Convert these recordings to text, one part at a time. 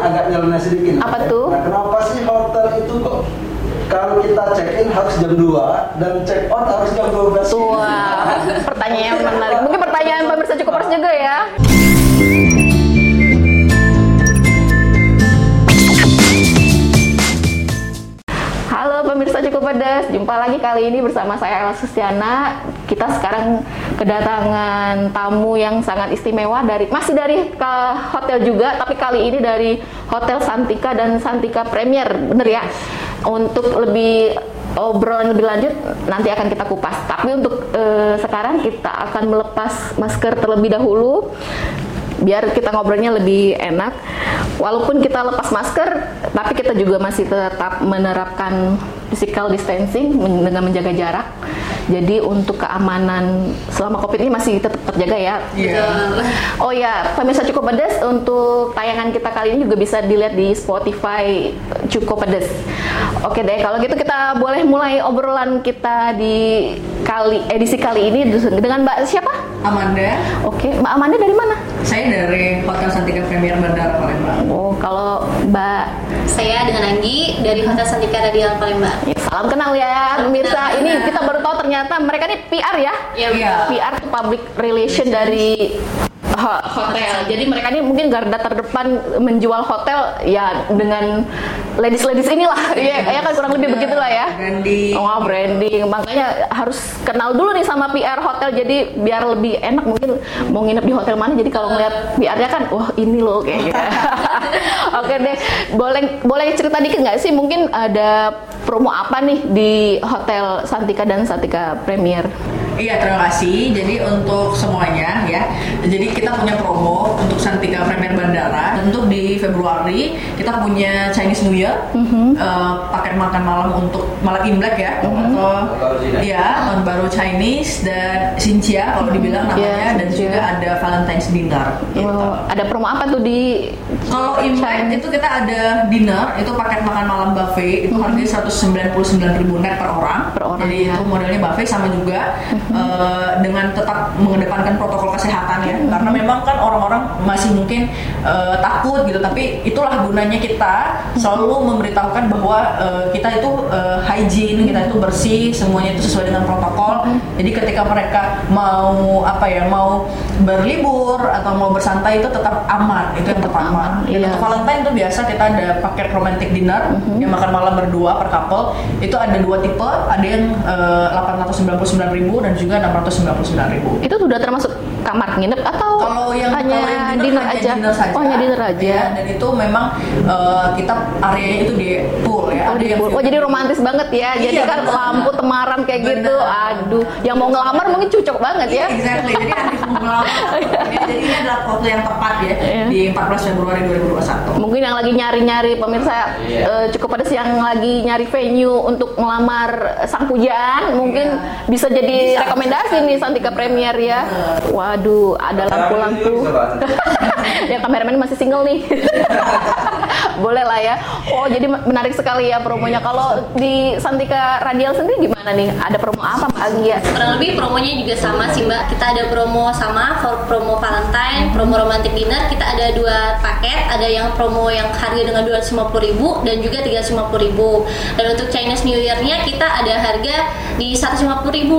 agak nyeleneh sedikit. Apa tuh? Nah, kenapa sih hotel itu kok kalau kita check in harus jam 2 dan check out harus jam 12 Tua, pertanyaan yang menarik. Mungkin pertanyaan pemirsa cukup harus juga ya. Halo pemirsa cukup pedas, jumpa lagi kali ini bersama saya Ella Sustiana. Kita sekarang kedatangan tamu yang sangat istimewa dari masih dari ke hotel juga, tapi kali ini dari Hotel Santika dan Santika Premier, bener ya? Untuk lebih obrolan lebih lanjut nanti akan kita kupas. Tapi untuk eh, sekarang kita akan melepas masker terlebih dahulu biar kita ngobrolnya lebih enak. Walaupun kita lepas masker, tapi kita juga masih tetap menerapkan physical distancing dengan menjaga jarak. Jadi untuk keamanan selama COVID ini masih tetap terjaga ya. Iya. Oh ya, pemirsa cukup pedas untuk tayangan kita kali ini juga bisa dilihat di Spotify cukup pedas. Oke deh, kalau gitu kita boleh mulai obrolan kita di kali edisi kali ini dengan Mbak siapa? Amanda, Oke, Mbak Amanda dari mana? saya dari Hotel Santika Premier Bandara Palembang. Oh, kalau Mbak Saya dengan Anggi dari Hotel Santika Radial Palembang. ya, salam kenal ya pemirsa. Ini kita baru tahu ternyata mereka ini PR ya. Iya. PR itu public relation dari ho- hotel. Jadi mereka ini mungkin garda terdepan menjual hotel ya dengan ladies-ladies inilah. Iya, ya kan kurang lebih begitulah ya. Branding. Oh, branding. Makanya harus kenal dulu nih sama PR hotel jadi biar lebih enak mungkin mau nginep di hotel mana jadi kalau ngeliat PR-nya kan wah ini loh kayak gitu. Oke deh. Boleh boleh cerita dikit nggak sih mungkin ada promo apa nih di Hotel Santika dan Santika Premier? Iya, terima kasih. Jadi untuk semuanya ya. Jadi kita punya promo untuk Santika Premier Bandara. Untuk di Februari kita punya Chinese New Year, Mhm. eh, paket makan malam untuk malam Imlek ya, atau ya tahun baru Chinese dan Xinjia kalau dibilang namanya, Iya, dan juga ada Valentine's dinner. Gitu. Oh, ada promo apa tuh di Kalau Imlek itu kita ada dinner, itu paket makan malam buffet, itu harganya 199.000 net per orang. Per orang, Jadi ya. itu modelnya buffet sama juga eh, dengan tetap mengedepankan protokol kesehatan ya. Karena memang kan orang-orang masih mungkin eh, takut gitu, tapi itulah gunanya kita selalu memberitahukan bahwa eh, kita itu eh, hygiene, kita itu bersih, semuanya itu sesuai dengan protokol. Jadi ketika mereka mau apa ya, mau berlibur atau mau bersantai itu tetap aman, itu yang pertama. Dan iya. untuk Valentine tuh biasa kita ada paket romantic dinner yang makan malam berdua per couple. Itu ada dua tipe, ada yang eh, 899.000 dan juga 699.000. itu sudah termasuk kamar nginep atau Kalau yang hanya kalau yang dinner, hanya aja? dinner saja. Oh, hanya dinner aja. Iya, dan itu memang eh, kita areanya itu di pool ya. Oh, di oh jadi romantis banget ya. Jadi Iya, kan benar. lampu temaram kayak Benar. gitu. Aduh, yang mau ngelamar mungkin cocok banget Iya, ya. exactly. Jadi kan di Mulang. Jadi ini adalah waktu yang tepat ya Iya. di 14 Februari 2021. Mungkin yang lagi nyari-nyari pemirsa Iya. eh, cukup ada yang lagi nyari venue untuk ngelamar sang pujaan, mungkin Iya. bisa jadi Bisa, rekomendasi bisa. nih Santika Premier ya. Waduh, ada lampu-lampu. ya kameramen masih single nih. Boleh lah ya. Oh, jadi menarik sekali ya promonya. Kalau di Santika Radial sendiri gimana nih? Ada promo apa Mbak Anggi ya? Kurang lebih promonya juga sama sih Mbak. Kita ada promo sama for promo Valentine, promo romantic dinner. Kita ada dua paket. Ada yang promo yang harga dengan 250.000 dan juga 350.000. Dan untuk Chinese New Year-nya kita ada harga di 150.000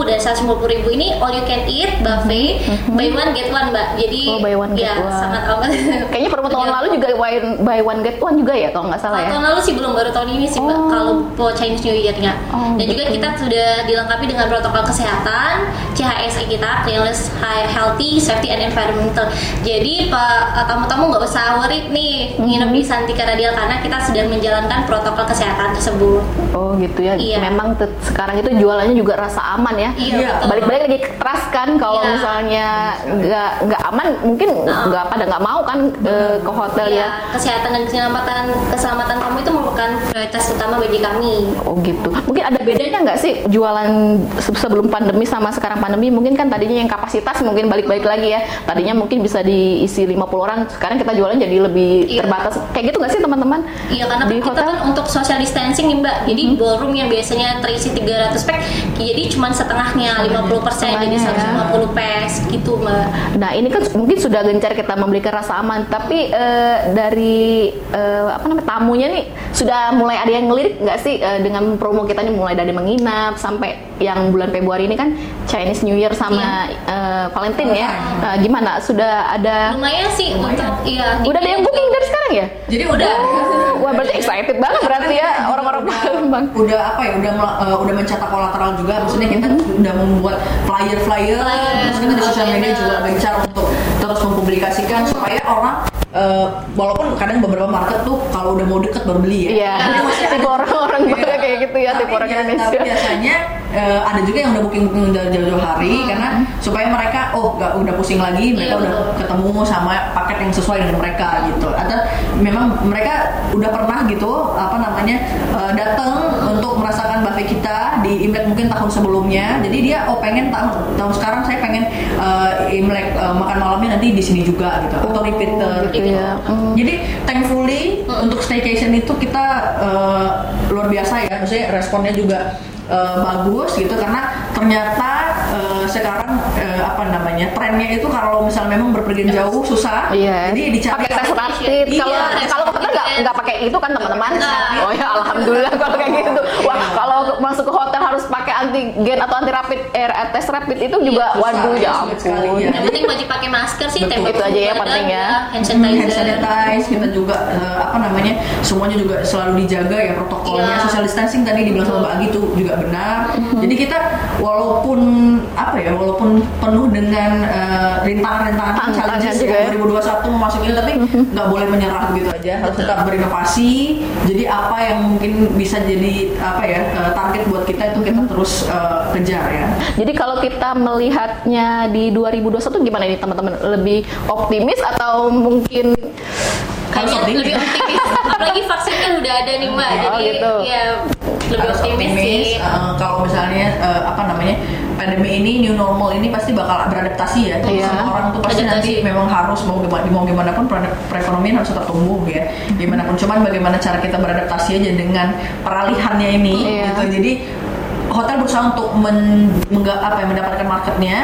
dan 150.000 ini all you can eat buffet buy one get one Mbak. Jadi Oh, buy one get ya one. sangat amat. Kayaknya promo tahun lalu juga buy, buy one get one juga ya kalau nggak salah ya. Tahun lalu sih belum baru tahun ini sih mbak Oh. kalau po Chinese New Year-nya. Oh, Dan juga gitu. kita sudah dilengkapi dengan protokol kesehatan, CHSE kita, cleanliness, high- healthy, safety and environmental. Jadi pak eh, tamu-tamu nggak usah worried nih nginep Mhm. di Santika Radial karena kita sudah menjalankan protokol kesehatan tersebut. Oh gitu ya. Iya. Memang te- sekarang itu jualannya juga rasa aman ya. Iya, Iya. betul. Balik-balik lagi keras kan kalau Iya. misalnya nggak nggak aman mungkin nggak pada nggak mau kan eh, ke hotel Iya, ya. kesehatan dan keselamatan keselamatan kamu itu merupakan prioritas utama bagi kami. Oh gitu. Mungkin ada bedanya nggak sih jualan se- sebelum pandemi sama sekarang pandemi? Mungkin kan tadinya yang kapasitas mungkin balik-balik lagi ya. Tadinya mungkin bisa diisi 50 orang, sekarang kita jualan jadi lebih Iya. terbatas kayak gitu nggak sih teman-teman? Iya karena di kita hotel? kan untuk social distancing nih mbak, jadi ballroom yang biasanya terisi 300 pack, jadi cuma setengahnya 50 persen, jadi Setengahnya ya. 150 pack gitu mbak. Nah ini kan mungkin sudah gencar kita memberikan rasa aman, tapi eh, dari eh, apa namanya tamunya nih sudah mulai ada yang ngelirik nggak sih eh, dengan promo kita nih mulai dari menginap sampai yang bulan Februari ini kan Chinese New Year sama eh, Valentine ya. Nah, gimana? Sudah ada? Lumayan sih untuk iya. Udah ada yang booking dari sekarang ya? Jadi udah Oh, wah berarti excited banget berarti ya orang-orang udah, Palembang. udah apa ya udah eh, udah mencetak kolateral juga maksudnya kita udah membuat flyer flyer Flyer, terus kita di sosial media juga gencar untuk terus mempublikasikan supaya orang eh, walaupun kadang beberapa market tuh kalau udah mau deket baru beli ya Iya, Tapi masih tipe orang-orang Iya. juga kayak gitu ya, tipe Tapi orang dia- Indonesia. tapi biasanya eh, ada juga yang udah booking booking dari jauh-jauh hari karena supaya mereka oh nggak udah pusing lagi mereka Iya, udah betul. ketemu sama paket yang sesuai dengan mereka gitu atau memang mereka udah pernah gitu apa namanya eh, datang untuk merasakan buffet kita di Imlek mungkin tahun sebelumnya jadi dia oh pengen tahun tahun sekarang saya pengen eh, Imlek eh, makan malamnya nanti di sini juga gitu atau repeater gitu ya. Hmm. jadi thankfully untuk staycation itu kita eh, luar biasa ya, maksudnya responnya juga eh, bagus gitu karena ternyata eh, sekarang eh, apa namanya trennya itu kalau misalnya memang berpergian jauh susah, Iya. jadi dicari pakai tes rapid. Iya, Kalau kalau hotel nggak nggak pakai itu kan teman-teman. Nah. Oh ya alhamdulillah kalau kayak gitu. Wah kalau masuk ke hotel harus pakai antigen atau anti rapid eh, tes rapid itu juga Iya, waduh susah, ya ampun. ya. Yang penting wajib pakai masker sih, Betul. Itu aja ya penting ya. hand hand sanitizer. sanitize kita juga eh, apa namanya semuanya juga selalu dijaga ya protokolnya Iya. social distancing tadi dibilang sama Mbak Agi itu juga benar jadi kita walaupun apa ya walaupun penuh dengan eh, rintangan-rintangan Tantangan challenges juga ya. ya. 2021 memasuki ini tapi nggak boleh menyerah gitu aja. Harus tetap berinovasi. Jadi apa yang mungkin bisa jadi apa ya eh, target buat kita itu kita terus eh, kejar ya. Jadi kalau kita melihatnya di 2021 gimana nih teman-teman? Lebih optimis atau mungkin Kayaknya lebih optimis, apalagi vaksinnya udah ada nih mbak, Oh, jadi gitu. ya lebih harus optimis, sih. Eh, kalau misalnya eh, apa namanya pandemi ini new normal ini pasti bakal beradaptasi ya. Jadi Iya. semua orang tuh pasti Adaptasi. nanti memang harus mau gimana mau gimana pun per- perekonomian harus tetap tumbuh ya. Gimana pun cuman bagaimana cara kita beradaptasi aja dengan peralihannya ini Iya. gitu. Jadi hotel berusaha untuk men, mengga- apa ya, mendapatkan marketnya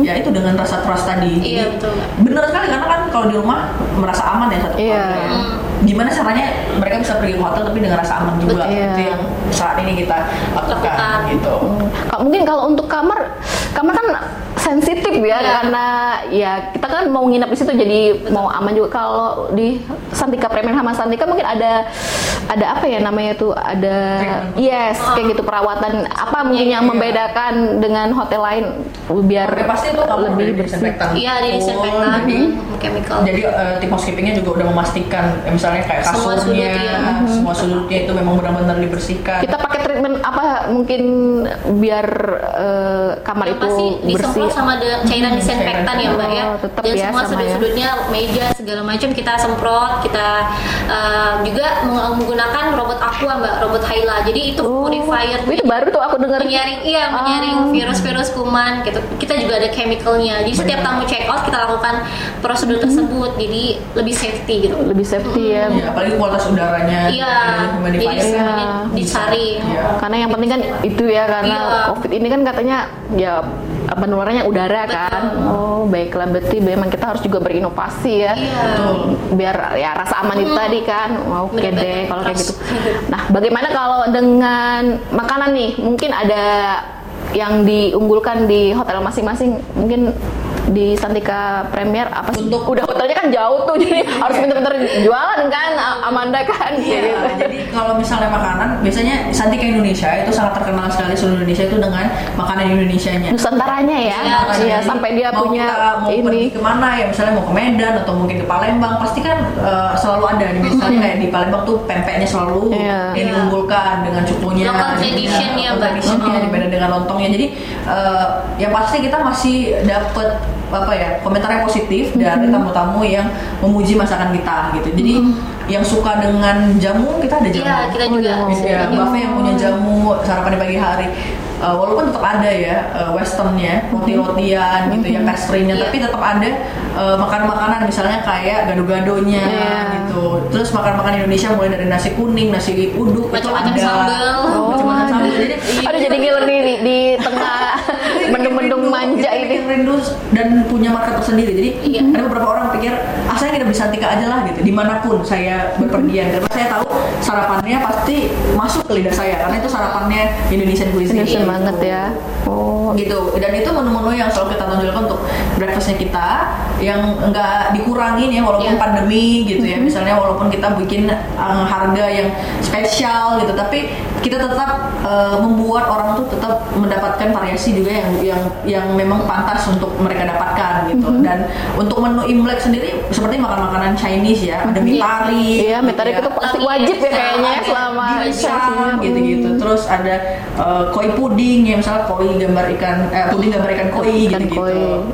ya itu dengan rasa trust tadi Iya, betul. bener sekali karena kan kalau di rumah merasa aman ya satu Iya. keluarga ya. Hmm. Gimana caranya mereka bisa pergi ke hotel tapi dengan rasa aman juga Betul. itu yang saat ini kita lakukan, Lakukan. gitu Hmm, Kak, mungkin kalau untuk kamar, kamar kan sensitif ya Iya. karena ya kita kan mau nginap di situ jadi mau aman juga. Kalau di Santika Premier sama Santika mungkin ada ada apa ya namanya tuh ada Treatment. yes kayak gitu perawatan apa mungkin yang Iya. membedakan dengan hotel lain biar Oke, pasti itu lebih bersih. disinfektan. Iya, ada disinfektan, Oh, jadi chemical. jadi eh, tim housekeepingnya juga udah memastikan ya, misalnya kayak Semua kasurnya, sudut, iya. semua sudutnya itu memang benar-benar dibersihkan. Kita pakai treatment apa mungkin biar eh, kamar yang itu pasti bersih. disemprot sama ada cairan disinfektan ya mbak ya Oh, tetep dan ya semua sama ya. sudut-sudutnya meja segala macam kita semprot kita uh, juga meng- menggunakan robot aqua mbak robot Hyla jadi itu Oh, purifier itu baru tuh aku dengar. menyaring iya menyaring Ah. virus-virus kuman gitu kita juga ada chemicalnya jadi setiap tamu check out kita lakukan prosedur tersebut jadi lebih safety gitu lebih safety ya. Ya, apalagi kualitas udaranya iya jadi semuanya Iya. disaring Iya. Karena yang penting kan itu ya karena Iya. COVID ini kan katanya ya penularannya udara Betul. kan. Oh, baiklah berarti memang kita harus juga berinovasi ya. Iya. Biar ya rasa aman itu tadi kan. Oke Benar-benar deh kalau kayak gitu. trust. Nah, bagaimana kalau dengan makanan nih? Mungkin ada yang diunggulkan di hotel masing-masing. Mungkin di Santika Premier apa sih? Untuk- udah hotelnya kan jauh tuh jadi harus bener-bener jualan kan Amanda kan Iya, gitu. jadi kalau misalnya makanan, biasanya Santika Indonesia itu sangat terkenal sekali seluruh Indonesia itu dengan makanan Indonesianya. Nusantaranya ya, Iya, iya Jadi, sampai dia mau punya kita mau pergi ini. ke mana ya misalnya mau ke Medan atau mungkin ke Palembang pasti kan eh, selalu ada nih misalnya kayak di Palembang tuh pempeknya selalu Iya. yang diunggulkan dengan cukunya Local tradition ya, Mbak. traditionnya dibeda dengan lontongnya jadi eh, yang pasti kita masih dapat apa ya komentar yang positif dari tamu-tamu yang memuji masakan kita gitu. Jadi yang suka dengan jamu kita ada jamu. Iya, kita Oh, juga jamu. ya, buffet yang punya jamu sarapan di pagi hari. Uh, walaupun tetap ada ya uh, westernnya roti-rotian gitu ya pastry-nya Iya. tapi tetap ada uh, makan-makanan misalnya kayak gado-gadonya Iya. gitu. Terus makan-makan Indonesia mulai dari nasi kuning nasi uduk Macam-macam ada. sambal. Oh, macam-macam sambal. Jadi Aduh jadi ngiler nih di, di tengah mendung-mendung manja rindu dan punya market tersendiri. Jadi Iya. ada beberapa orang pikir ah saya nginep di Santika aja lah gitu. Di mana pun saya berpergian. Karena saya tahu sarapannya pasti masuk ke lidah saya. Karena itu sarapannya Indonesian cuisine. Indonesian banget ya. Oh, gitu. Dan itu menu-menu yang selalu kita tonjolkan untuk breakfastnya kita yang enggak dikurangin ya walaupun Iya. pandemi gitu ya. Misalnya walaupun kita bikin uh, harga yang spesial gitu tapi kita tetap uh, membuat orang tuh tetap mendapatkan variasi juga yang yang yang memang pantas untuk mereka dapatkan gitu. Dan untuk menu Imlek sendiri seperti makan makanan Chinese ya ada mie tari Iya, mie tari gitu itu pasti wajib ya kayaknya ya selama dimsum gitu-gitu. Terus ada uh, koi puding ya misalnya koi gambar ikan eh, puding gambar ikan koi.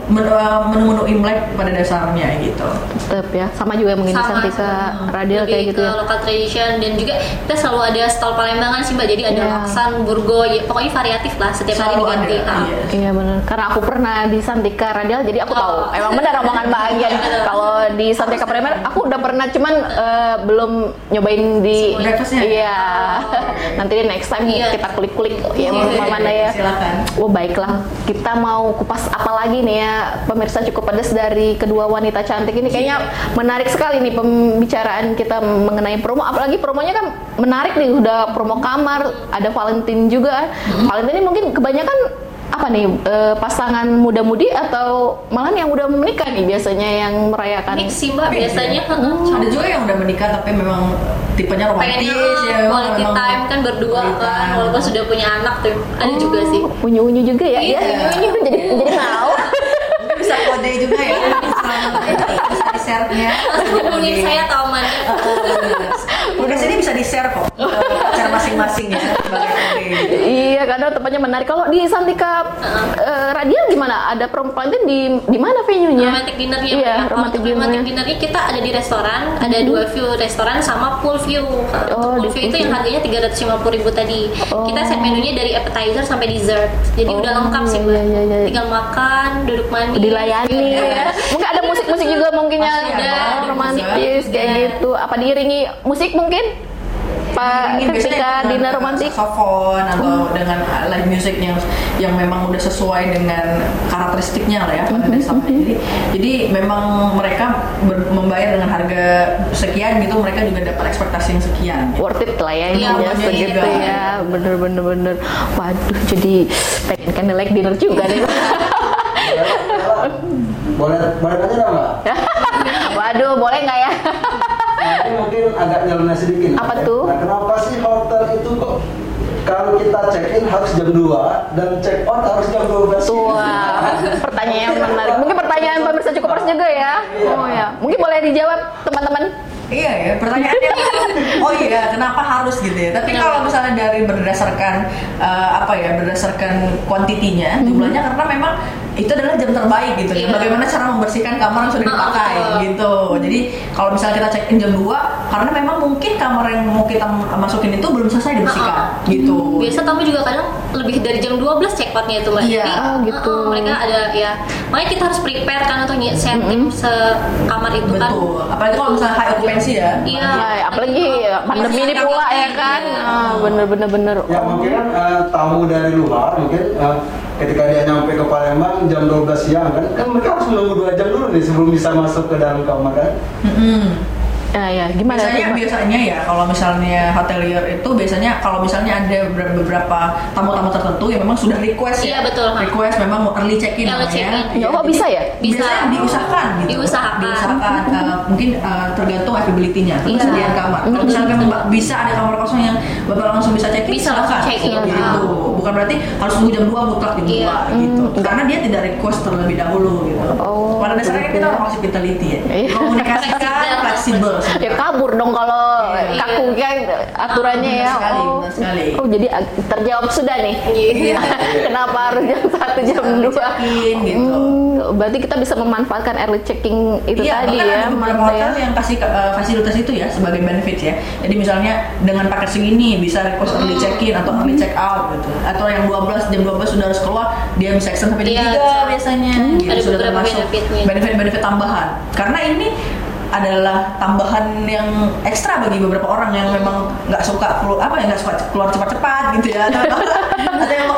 Men- uh, Menu-menu Imlek pada dasarnya gitu. tetep ya. Sama juga mungkin Sama. Santika Radial Lebih kayak gitu ke ya. local tradition dan juga kita selalu ada stall Palembangan sih mbak jadi ada Iya. laksan burgo ya, pokoknya variatif lah setiap hari Selalu diganti ada. Ah. Iya. Iya benar. Karena aku pernah di Santika Radial, jadi aku tahu. Oh. Emang benar omongan Mbak Anggian. Kalau di Santika Premier, aku udah pernah, cuman eh, belum nyobain di. Breakfastnya? Iya. Nanti di next time Iya. kita kulik-kulik ya Iya, mau mana ya. silakan. Oh baiklah, kita mau kupas apa lagi nih ya? Pemirsa cukup pedas dari kedua wanita cantik ini. Kayaknya menarik sekali nih pembicaraan kita mengenai promo. Apalagi promonya kan menarik nih udah promo kamar ada Valentine juga. Valentine ini mungkin kebanyakan apa nih eh, pasangan muda-mudi atau malah yang udah menikah nih biasanya yang merayakan Mix sih mbak biasanya ya. Ada juga yang udah menikah tapi memang tipenya romantis ya. memang- quality memang time kan berdua kan walaupun sudah punya anak tuh ada juga sih unyu-unyu juga ya Iya, Iya, unyu-unyu jadi jadi mau bisa kode juga ya. bisa di share-nya. hubungin saya tamannya Udah sini bisa di share kok pacar masing-masing ya. Iya, karena tempatnya menarik. Kalau di Santika eh, Radial gimana? Ada Valentine di di mana venue-nya? romantic dinnernya Iya, Mbak. Kalau romantic untuk romantic dinner. kita ada di restoran ada dua view restoran sama pool view Oh, pool view itu yang harganya 350.000 ribu tadi Oh. kita set menunya dari appetizer sampai dessert jadi Oh, udah lengkap sih iya, mbak iya, iya. tinggal makan duduk manis Dilayani ya. Mungkin ada musik-musik juga mungkin ada, oh, romantis musik. kayak gitu. Apa diiringi musik mungkin? Pak Ini biasanya ketika dinner romantis. saxophone atau dengan uh, live music yang yang memang udah sesuai dengan karakteristiknya lah ya pada dasarnya. Jadi jadi memang mereka ber- membayar dengan harga sekian gitu mereka juga dapat ekspektasi yang sekian. Worth it lah ya, Iya, intinya namanya segitu ya, bener bener bener. Waduh, jadi pengen candlelight dinner juga nih. boleh boleh dong mbak Waduh, boleh nggak ya? Nah, ini mungkin agak nyeleneh sedikit Apa tuh? nah kenapa sih hotel itu kok kalau kita check in harus jam 2 dan check out harus jam 12 Tua, pertanyaan yang menarik. Mungkin pertanyaan pemirsa cukup harus juga ya. Oh ya, mungkin boleh dijawab teman-teman. Iya ya, pertanyaannya oh iya, kenapa harus gitu ya? Tapi kalau misalnya dari berdasarkan eh, apa ya, berdasarkan kuantitinya, jumlahnya karena memang itu adalah jam terbaik gitu ya. Iya. Bagaimana cara membersihkan kamar yang sudah Ah, dipakai betul. gitu. Jadi kalau misalnya kita check in jam 2 karena memang mungkin kamar yang mau kita masukin itu belum selesai dibersihkan Ah, gitu. biasa tamu juga kadang lebih dari jam 12 check outnya itu mbak Iya. Jadi, Oh, gitu. uh-uh, mereka ada ya makanya kita harus prepare kan untuk setting sekamar itu kan Betul. Apalagi kalau misalnya high occupancy ya. Iya. Ya, apalagi pandemi ini pula ya kan. Ah, bener bener bener. ya mungkin eh, tamu dari luar mungkin eh, ketika dia nyampe ke Palembang jam 12 siang kan kan mereka harus menunggu dua jam dulu nih sebelum bisa masuk ke dalam kamar kan Mm-mm. Ya, ya, gimana? biasanya Mbak? biasanya ya kalau misalnya hotelier itu biasanya kalau misalnya ada beberapa, tamu-tamu tertentu yang memang sudah request Iya, ya betul. request memang mau early check in Early check-in. Ya, oh, bisa ya? Bisa. biasanya diusahakan gitu Diusahakan. diusahakan uh, mungkin uh, tergantung availability-nya Iya. ketersediaan kamar kalau misalnya memang bisa ada kamar kosong yang bapak langsung bisa check in Bisa langsung silakan. check-in. gitu bukan berarti harus tunggu jam 2 mutlak jam Iya. 2 gitu karena dia tidak request terlebih dahulu gitu Oh, pada dasarnya kita ya. orang hospitality ya Iya. komunikasikan Fleksibel. Ya kabur dong kalau Iya. kakak berlaku kan aturannya Ah, ya. sekali, oh, sekali. oh, jadi terjawab sudah nih. Iya. Kenapa harus jam satu jam dua? gitu. Hmm, berarti kita bisa memanfaatkan early checking itu iya, tadi ya, beberapa Mas, hotel ya. yang kasih uh, fasilitas itu ya sebagai benefit ya. Jadi misalnya dengan paket segini bisa request early check in atau early check out gitu. Atau yang 12 jam 12 sudah harus keluar, dia bisa extend sampai jam Iya, 3 bisa. biasanya. gitu, Ada sudah beberapa termasuk benefitnya. benefit-benefit tambahan. Karena ini adalah tambahan yang ekstra bagi beberapa orang yang memang nggak suka keluar apa ya nggak suka keluar cepat-cepat gitu ya. Ada yang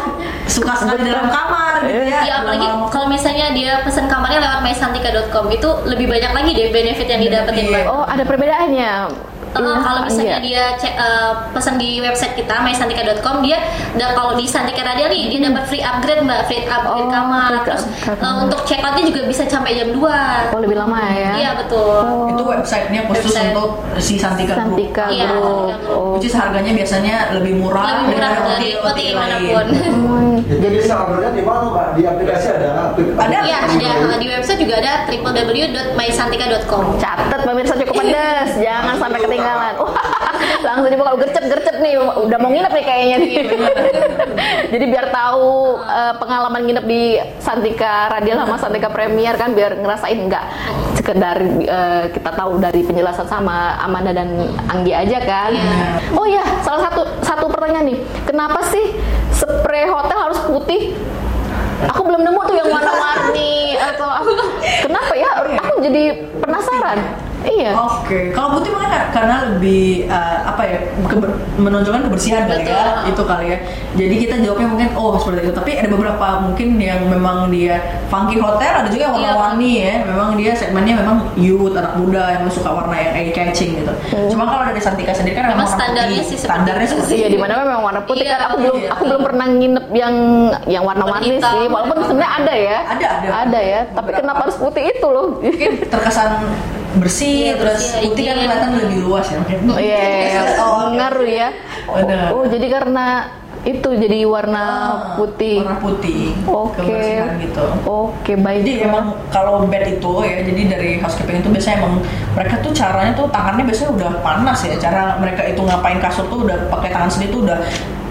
suka sekali di dalam kamar gitu ya. Ya apalagi kalau misalnya dia pesan kamarnya lewat mysantika.com itu lebih banyak lagi deh benefit yang didapetin Iya. Oh, ada perbedaannya. Uh, Iya, kalau misalnya iya. dia cek uh, pesan di website kita mysantika.com dia dan kalau di Santika Radio nih dia dapat free upgrade mbak free upgrade Oh, kamar free terus upgrade uh, kamar. untuk check outnya juga bisa sampai jam 2 Oh, lebih lama ya. iya betul Oh. itu websitenya khusus Website. untuk si Santika, Santika Iya, Group. Santika Group. Oh. Which is harganya biasanya lebih murah lebih murah dari lain. mana pun Hmm, Jadi bisa uploadnya di mana Pak? Di aplikasi ada? Ada. Iya, ada di website juga ada www.mysantika.com. Catat pemirsa cukup pedas, jangan sampai ketinggalan. Wah, langsung dibuka gercep-gercep nih, udah mau nginep nih kayaknya nih. Jadi biar tahu eh, pengalaman nginep di Santika Radial sama Santika Premier kan biar ngerasain nggak sekedar eh, kita tahu dari penjelasan sama Amanda dan Anggi aja kan. Oh ya, salah satu satu pertanyaan nih, kenapa sih spray hotel harus putih? Aku belum nemu tuh yang warna-warni atau apa. Kenapa ya? Aku jadi penasaran. Iya. Oke, kalau putih mungkin ka- karena lebih uh, apa ya keber- menonjolkan kebersihan kali ya, Betul. itu kali ya. Jadi kita jawabnya mungkin oh seperti itu. Tapi ada beberapa mungkin yang memang dia funky hotel, ada juga yang Iya. warna-warni ya. Memang dia segmennya memang youth, anak muda yang suka warna yang eye catching gitu. Cuma kalau dari Santika sendiri kan Memang warna standarnya putih. sih standarnya seperti Iya, di mana memang warna putih Iya, kan aku belum iya. aku belum pernah nginep yang yang warna-warni sih. Walaupun sebenarnya ada ya. Ada, ada. Ada ya, tapi kenapa harus putih itu loh? mungkin terkesan bersih, Iya, terus bersih, putih kan kelihatan lebih luas ya mungkin. Iya, Oh, ngaruh ya. Benar. Oh, jadi karena itu jadi warna Ah, putih. Warna putih. Oke. Kebersihan gitu. Oke, baik. Jadi emang kalau bed itu ya, jadi dari housekeeping itu biasanya emang mereka tuh caranya tuh tangannya biasanya udah panas ya. Cara mereka itu ngapain kasur tuh udah pakai tangan sendiri tuh udah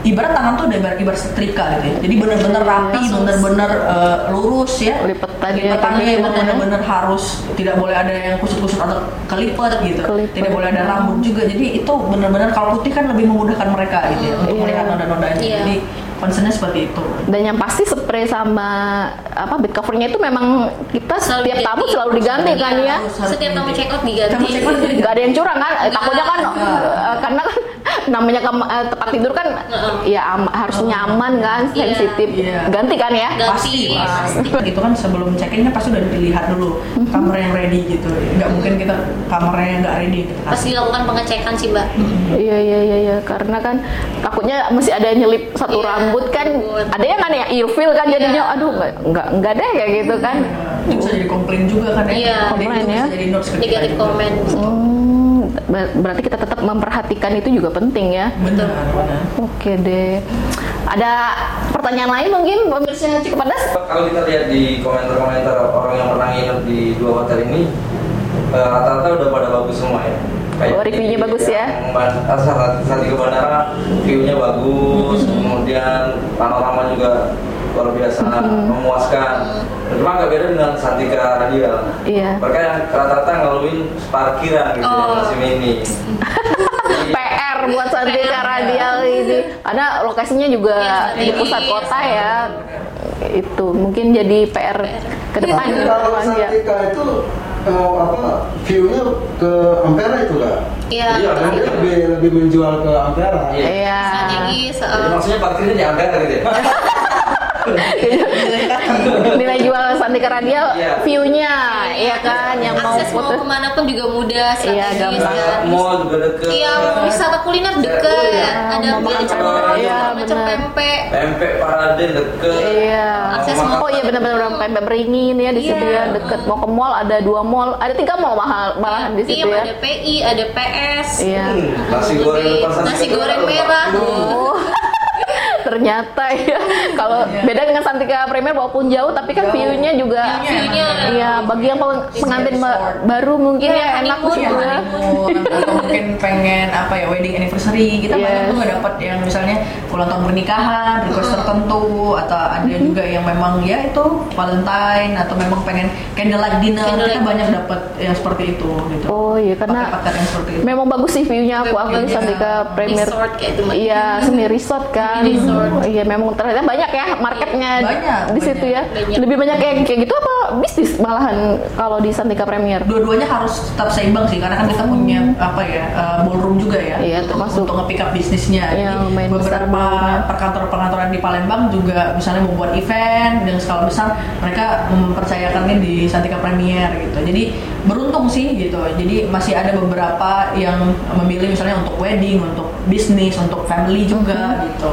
ibarat tangan tuh udah ibarat, ibarat setrika gitu ya. Jadi bener-bener rapi, Langsung. bener-bener eh, lurus ya. Lipetannya Lipetannya kayak emang gimana? bener-bener harus tidak boleh ada yang kusut-kusut atau kelipet gitu. Kelipet. Tidak boleh ada rambut juga. Jadi itu bener-bener kalau putih kan lebih memudahkan mereka gitu ya untuk Iya. melihat noda-nodanya. Iya. Jadi concernnya seperti itu. Dan yang pasti spray sama apa bed covernya itu memang kita Selalu setiap tamu selalu diganti kan ya. Harus- harus Setiap tamu check out Tamu diganti. check out diganti. nggak ada yang curang kan? Eh, takutnya kan eh, karena kan namanya kam- eh, tempat tidur kan ya am- harus nyaman kan, Iya. sensitif. Iya. Ganti kan ya? Ganti. pasti pasti itu kan sebelum check in kan pasti udah dilihat dulu Mhm. kamar yang ready gitu nggak mungkin kita kamarnya yang nggak ready gitu kan Pasti dilakukan pengecekan sih mbak. Iya iya iya iya karena kan takutnya masih ada yang nyelip satu Iya, rambut kan rambut. ada yang kan ya ilfil kan Iya. jadinya aduh nggak nggak nggak deh kayak gitu kan itu bisa jadi komplain juga kan ya Iya. Komplain ya. jadi Negatif komen. hmm, ber- berarti kita tetap memperhatikan itu juga penting ya benar oke deh ada pertanyaan lain mungkin pemirsa cukup pedas Kalau kita lihat di komentar-komentar orang yang pernah nginep di dua hotel ini, eh, rata-rata udah pada bagus semua ya. Oh, reviewnya bagus ya? ah, saat saat di ke bandara, view-nya bagus, kemudian panorama juga luar biasa memuaskan. Cuma agak beda dengan Santika Radial. Iya. Mereka yang rata-rata ngeluhin parkiran gitu ya, Oh. masih mini. Jadi, PR buat Santika Radial ini karena lokasinya juga Iya, di pusat kota ya itu mungkin jadi PR ke depan kalau depan ya Santika itu eh, apa view-nya ke Ampera itu kak? Iya. Iya, Kan dia lebih lebih menjual ke Ampera. Iya. iya Strategis. maksudnya parkirnya di Ampera gitu ya? nilai jual Santika Radial Iya. view-nya ya kan yang mau akses mau foto ke mana pun juga mudah Iya, strategis gampang. kan. Mall juga deket. Iya, mau wisata kuliner deket, Iya, ada mau makan macam. Iya, macam benar. pempek. Pempek Paraden deket. Iya. Akses Mau Oh iya benar-benar pempek beringin ya di situ Iya. ya deket mau ke mall ada dua mall ada tiga mall mahal malahan di situ Iya, ya. ada PI, ada PS. Iya. Hmm, nasi goreng Nasi goreng merah. Ternyata ya kalau Iya. beda dengan Santika Premier walaupun jauh tapi kan Jauh. view-nya juga View-nya emang Iya, bagi yang peng- pengantin ba- resort. baru mungkin ya enak honeymoon, sih ya ya. honeymoon atau mungkin pengen apa ya wedding anniversary kita banyak Yes. tuh nggak dapat yang misalnya ulang tahun pernikahan request tertentu atau ada juga yang memang ya itu Valentine atau memang pengen candlelight dinner Candlelight. kita banyak dapat yang seperti itu gitu Oh iya karena yang seperti itu memang bagus sih view-nya aku aku. Santika Premier. Resort kayak itu, Mbak. Iya, semi resort kan. Semi resort. Iya, memang ternyata banyak ya marketnya Banyak, di situ ya. banyak. Lebih banyak kayak kayak gitu apa bisnis malahan kalau di Santika Premier? dua-duanya harus tetap seimbang sih karena kan kita punya apa ya uh, ballroom juga ya Iya, untuk, termasuk. untuk nge-pick up bisnisnya Iya, jadi beberapa ballroomnya. perkantoran-perkantoran di Palembang juga misalnya membuat event dengan skala besar mereka mempercayakannya di Santika Premier gitu jadi beruntung sih gitu jadi masih ada beberapa yang memilih misalnya untuk wedding untuk bisnis untuk family juga Uh, gitu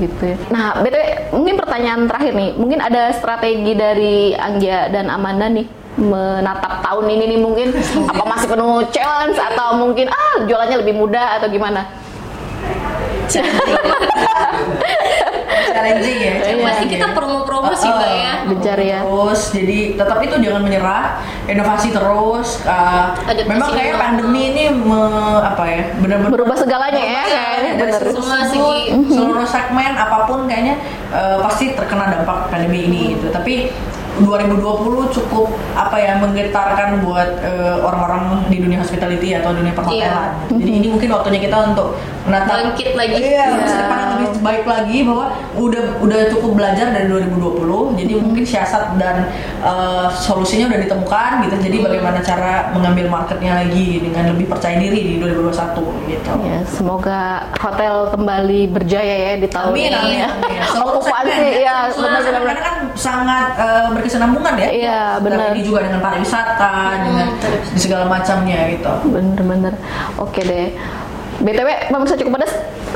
ya. Nah, btw mungkin pertanyaan terakhir nih, mungkin ada strategi dari Anggia dan Amanda nih menatap tahun ini nih mungkin apa masih penuh challenge atau mungkin ah jualannya lebih mudah atau gimana? challenging ya Iya. Pasti kita promo-promo sih mbak ya. Gencar ya. terus jadi tetap itu jangan menyerah inovasi terus uh, Adaptasi memang kayak pandemi ini me- apa ya benar-benar Berubah segalanya ya, dari seluruh Semua segi. seluruh segmen apa pun kayaknya uh, pasti terkena dampak pandemi ini gitu tapi 2020 cukup apa ya menggetarkan buat uh, orang-orang di dunia hospitality atau dunia perhotelan. Iya. Jadi ini mungkin waktunya kita untuk menatap Bangkit lagi. Iya, Iya. masa depan yang lebih baik lagi bahwa udah udah cukup belajar dari 2020. Jadi mungkin siasat dan uh, solusinya udah ditemukan gitu. Jadi bagaimana cara mengambil marketnya lagi dengan lebih percaya diri di 2021 gitu. Ya, semoga hotel kembali berjaya ya di tahun Amin, ini. amin, ya. amin. Okupansi, ya, benar. Karena kan sangat uh, berkesinambungan ya. Iya, benar. Ini juga dengan pariwisata, dengan di segala macamnya gitu. Bener-bener. Oke deh. BTW, pemirsa cukup pedas.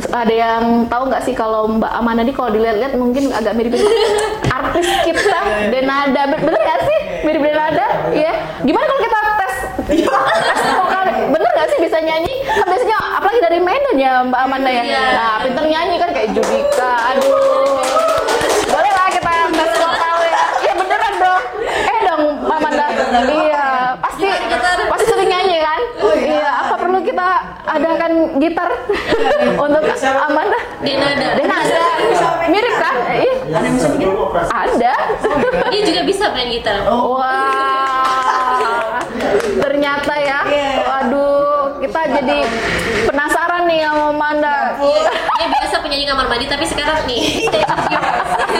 Ada yang tahu nggak sih kalau Mbak Amanda nih kalau dilihat-lihat mungkin agak mirip artis kita Denada. Bener nggak sih? Mirip Denada? Iya. Gimana kalau kita tes tes vokal? Bener nggak sih bisa nyanyi? Kan biasanya apalagi dari Medan ya Mbak Amanda ya. Iya. Nah, pinter nyanyi kan kayak Judika. Aduh. Boleh lah kita tes vokal ya. Iya beneran dong. Eh dong Mbak Amanda. Iya. Pasti pasti sering nyanyi kan? Iya. Apa perlu kita adakan gitar untuk Amanda? Denada. Denada. Mirip kan? Iya. Ada bisa bikin Ada. Dia juga bisa main gitar. Wah. Ternyata ya. Waduh, kita jadi nih sama Amanda. Iya, dia biasa penyanyi kamar mandi tapi sekarang nih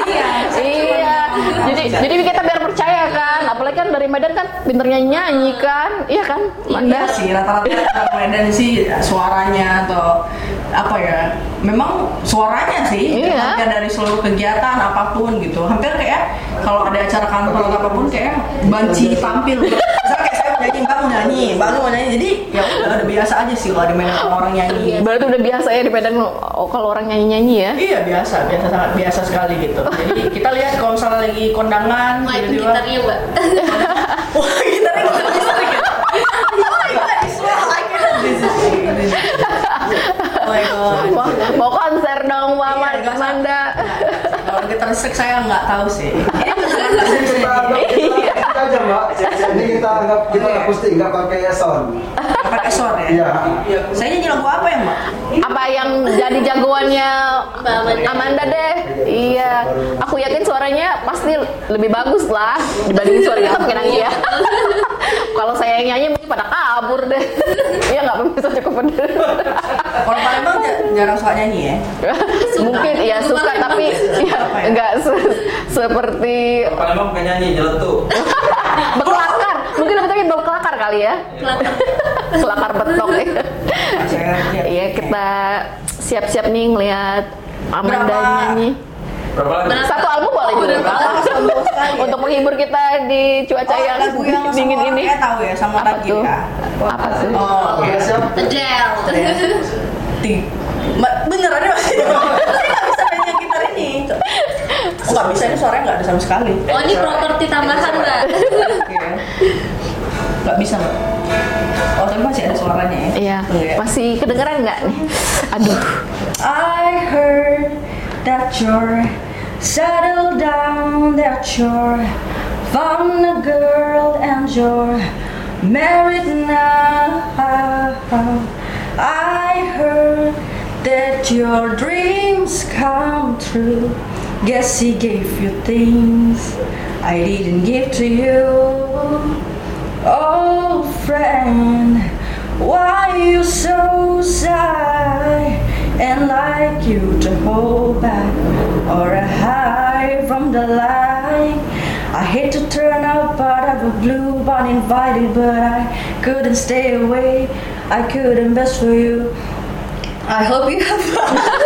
iya. Jadi jadi kita biar percaya kan. Apalagi kan dari Medan kan pinter nyanyi kan. Iya kan, Amanda? Iya sih rata-rata Medan sih suaranya atau apa ya memang suaranya sih Iya. hampir dari seluruh kegiatan apa pun gitu. Hampir kayak kalau ada acara kantor atau apa pun kayak banci tampil. Misalnya kayak saya mau nyanyi mbak mau nyanyi mbak mau nyanyi. Jadi ya udah udah biasa aja sih kalau di Medan kalau orang nyanyi. Berarti udah biasa ya di Medan oh, kalau orang nyanyi-nyanyi ya. Iya biasa, biasa sangat biasa sekali gitu. Jadi kita lihat kalau misalnya lagi kondangan, Wah itu gitarnya mbak. Wah gitarnya gitu. Oh my god. Mau, mau konser dong Mbak Iya, Amanda. nggak. Kalau gitar listrik saya nggak tahu sih. Ini beneran Kita kita kita aja mbak. Ini kita anggap kita Iya. akustik nggak pakai sound. Pakai sound ya? Iya. Saya nyanyi lagu apa ya mbak? Apa yang jadi jagoannya Mbak Amanda. Amanda deh. Iya. Aku yakin suaranya pasti lebih bagus lah dibanding suara kita mungkin Anggi ya. Kalau saya yang nyanyi mungkin pada kabur deh. Iya nggak bisa cukup bener. Kalau Palembang jarang suka nyanyi ya? mungkin ya suka tapi ya nggak se- seperti Palembang bukan nyanyi, jeletuk. berkelakar. Mungkin lebih tapi berkelakar kali ya. Kelakar. Kelakar betok ya. Saya. Iya kita siap-siap nih ngelihat Amanda Berapa? nyanyi. Berapa? Satu album boleh juga. Sekali ya? Untuk menghibur kita di cuaca Oh, yang lagu yang dingin sama ini. orangnya tahu ya, sama Apa tuh? ya? Apa tuh? Oh, siap. Adele. Beneran ya masih Saya nggak bisa main yang gitar ini oh, nggak bisa ini suaranya nggak ada sama sekali Oh ini properti tambahan mbak. Oke. nggak bisa mbak oh tapi masih ada suaranya ya Iya, ya. masih kedengeran nggak nih? Aduh, I heard that you're settled down, that you're found a girl and you're married now. I heard that your dreams come true. Guess he gave you things I didn't give to you. Oh, friend, why you so shy and like you to hold back or hide from the light? I hate to turn up out of a blue, uninvited, but I couldn't stay away. I couldn't best for you. I hope you have fun.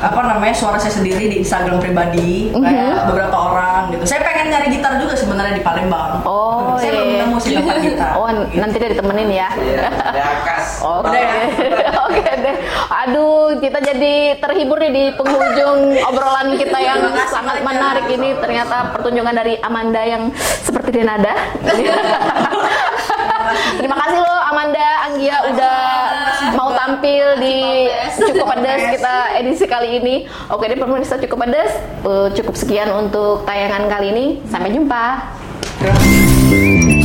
apa namanya suara saya sendiri di Instagram pribadi kayak beberapa orang gitu. Saya pengen nyari gitar juga sebenarnya di Palembang. Oh, saya iya. belum nemu sih tempat gitar. Oh, nanti dia ditemenin ya. Iya, ada kas. Oke, Udah ya? oke deh. Aduh, kita jadi terhibur nih di penghujung obrolan kita yang sangat menarik ini. Ternyata pertunjukan dari Amanda yang seperti Denada. Terima kasih loh Amanda, Anggia udah mau tampil di Cukup Pedas kita edisi kali ini. Oke deh pemirsa Cukup Pedas, eh, cukup sekian untuk tayangan kali ini. Sampai jumpa. Terima kasih.